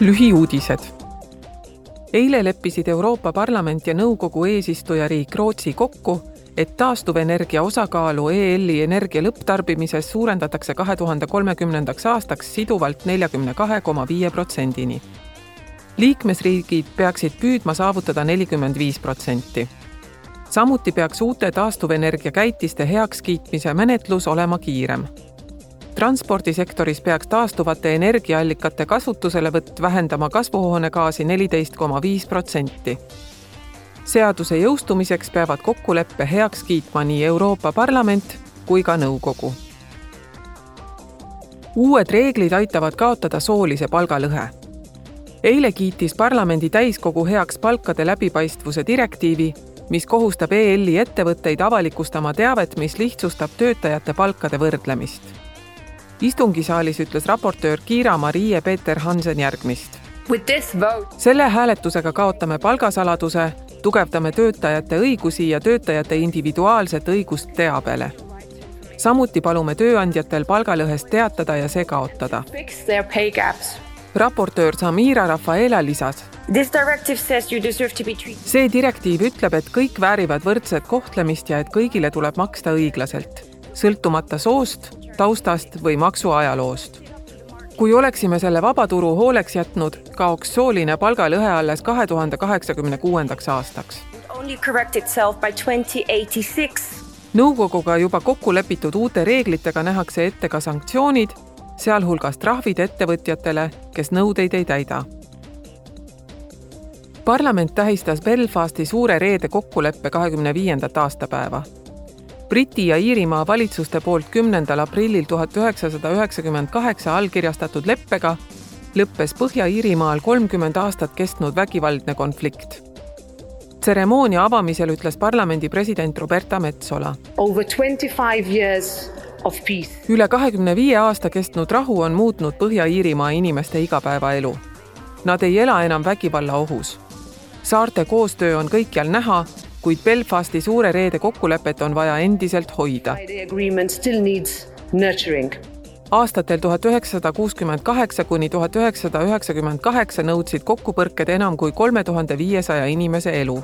lühiuudised. eile leppisid Euroopa Parlament ja Nõukogu eesistujariik Rootsi kokku, et taastuvenergia osakaalu EL-i energia lõpptarbimises suurendatakse kahe tuhande kolmekümnendaks aastaks siduvalt neljakümne kahe koma viie protsendini. liikmesriigid peaksid püüdma saavutada nelikümmend viis protsenti samuti peaks uute taastuvenergia käitiste heakskiitmise menetlus olema kiirem transpordisektoris peaks taastuvate energiaallikate kasutuselevõtt vähendama kasvuhoonegaasi neliteist koma viis protsenti. seaduse jõustumiseks peavad kokkuleppe heaks kiitma nii Euroopa Parlament kui ka nõukogu. uued reeglid aitavad kaotada soolise palgalõhe. eile kiitis parlamendi täiskogu heaks palkade läbipaistvuse direktiivi, mis kohustab EL-i ettevõtteid avalikustama teavet, mis lihtsustab töötajate palkade võrdlemist istungisaalis ütles raportöör Kiira-Marie Peeter Hansen järgmist. selle hääletusega kaotame palgasaladuse, tugevdame töötajate õigusi ja töötajate individuaalset õigust teabele. samuti palume tööandjatel palgalõhest teatada ja see kaotada. raportöör Samira Rafaela lisas see direktiiv ütleb, et kõik väärivad võrdset kohtlemist ja et kõigile tuleb maksta õiglaselt, sõltumata soost, taustast või maksuajaloost. kui oleksime selle vabaturu hooleks jätnud, kaoks sooline palgalõhe alles kahe tuhande kaheksakümne kuuendaks aastaks. nõukoguga juba kokku lepitud uute reeglitega nähakse ette ka sanktsioonid, sealhulgas trahvid ettevõtjatele, kes nõudeid ei täida parlament tähistas Belfasti suure reede kokkuleppe kahekümne viiendat aastapäeva Briti ja Iirimaa valitsuste poolt kümnendal aprillil tuhat üheksasada üheksakümmend kaheksa allkirjastatud leppega lõppes Põhja-Iirimaal kolmkümmend aastat kestnud vägivaldne konflikt. tseremoonia avamisel ütles parlamendi president Roberta Metsola. üle kahekümne viie aasta kestnud rahu on muutnud Põhja-Iirimaa inimeste igapäevaelu. Nad ei ela enam vägivalla ohus. saarte koostöö on kõikjal näha kuid Belfasti suure reede kokkulepet on vaja endiselt hoida. aastatel tuhat üheksasada kuuskümmend kaheksa kuni tuhat üheksasada üheksakümmend kaheksa nõudsid kokkupõrked enam kui kolme tuhande viiesaja inimese elu